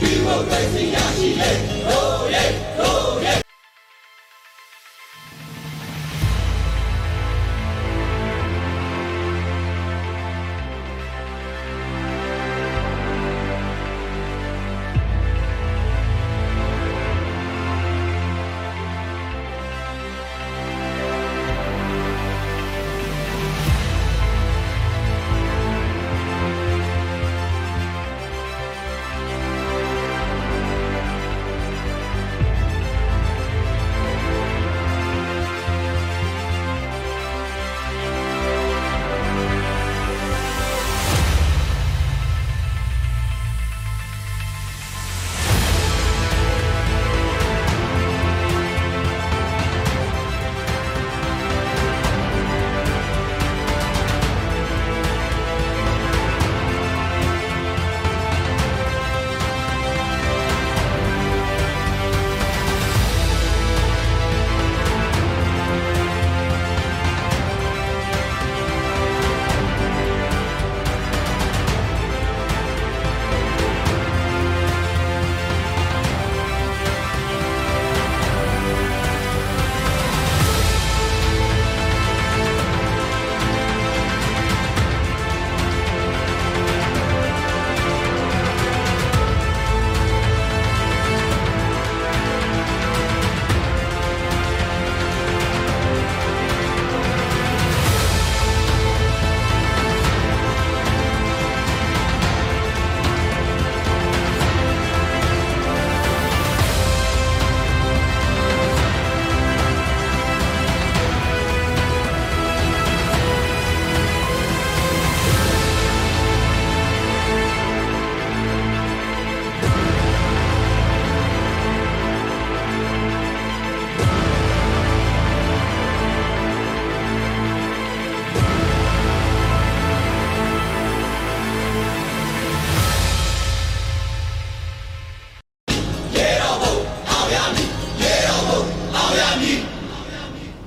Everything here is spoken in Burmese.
ဒီမိုကရေစီရရှိလေဟိုးရဲဟိုးရဲ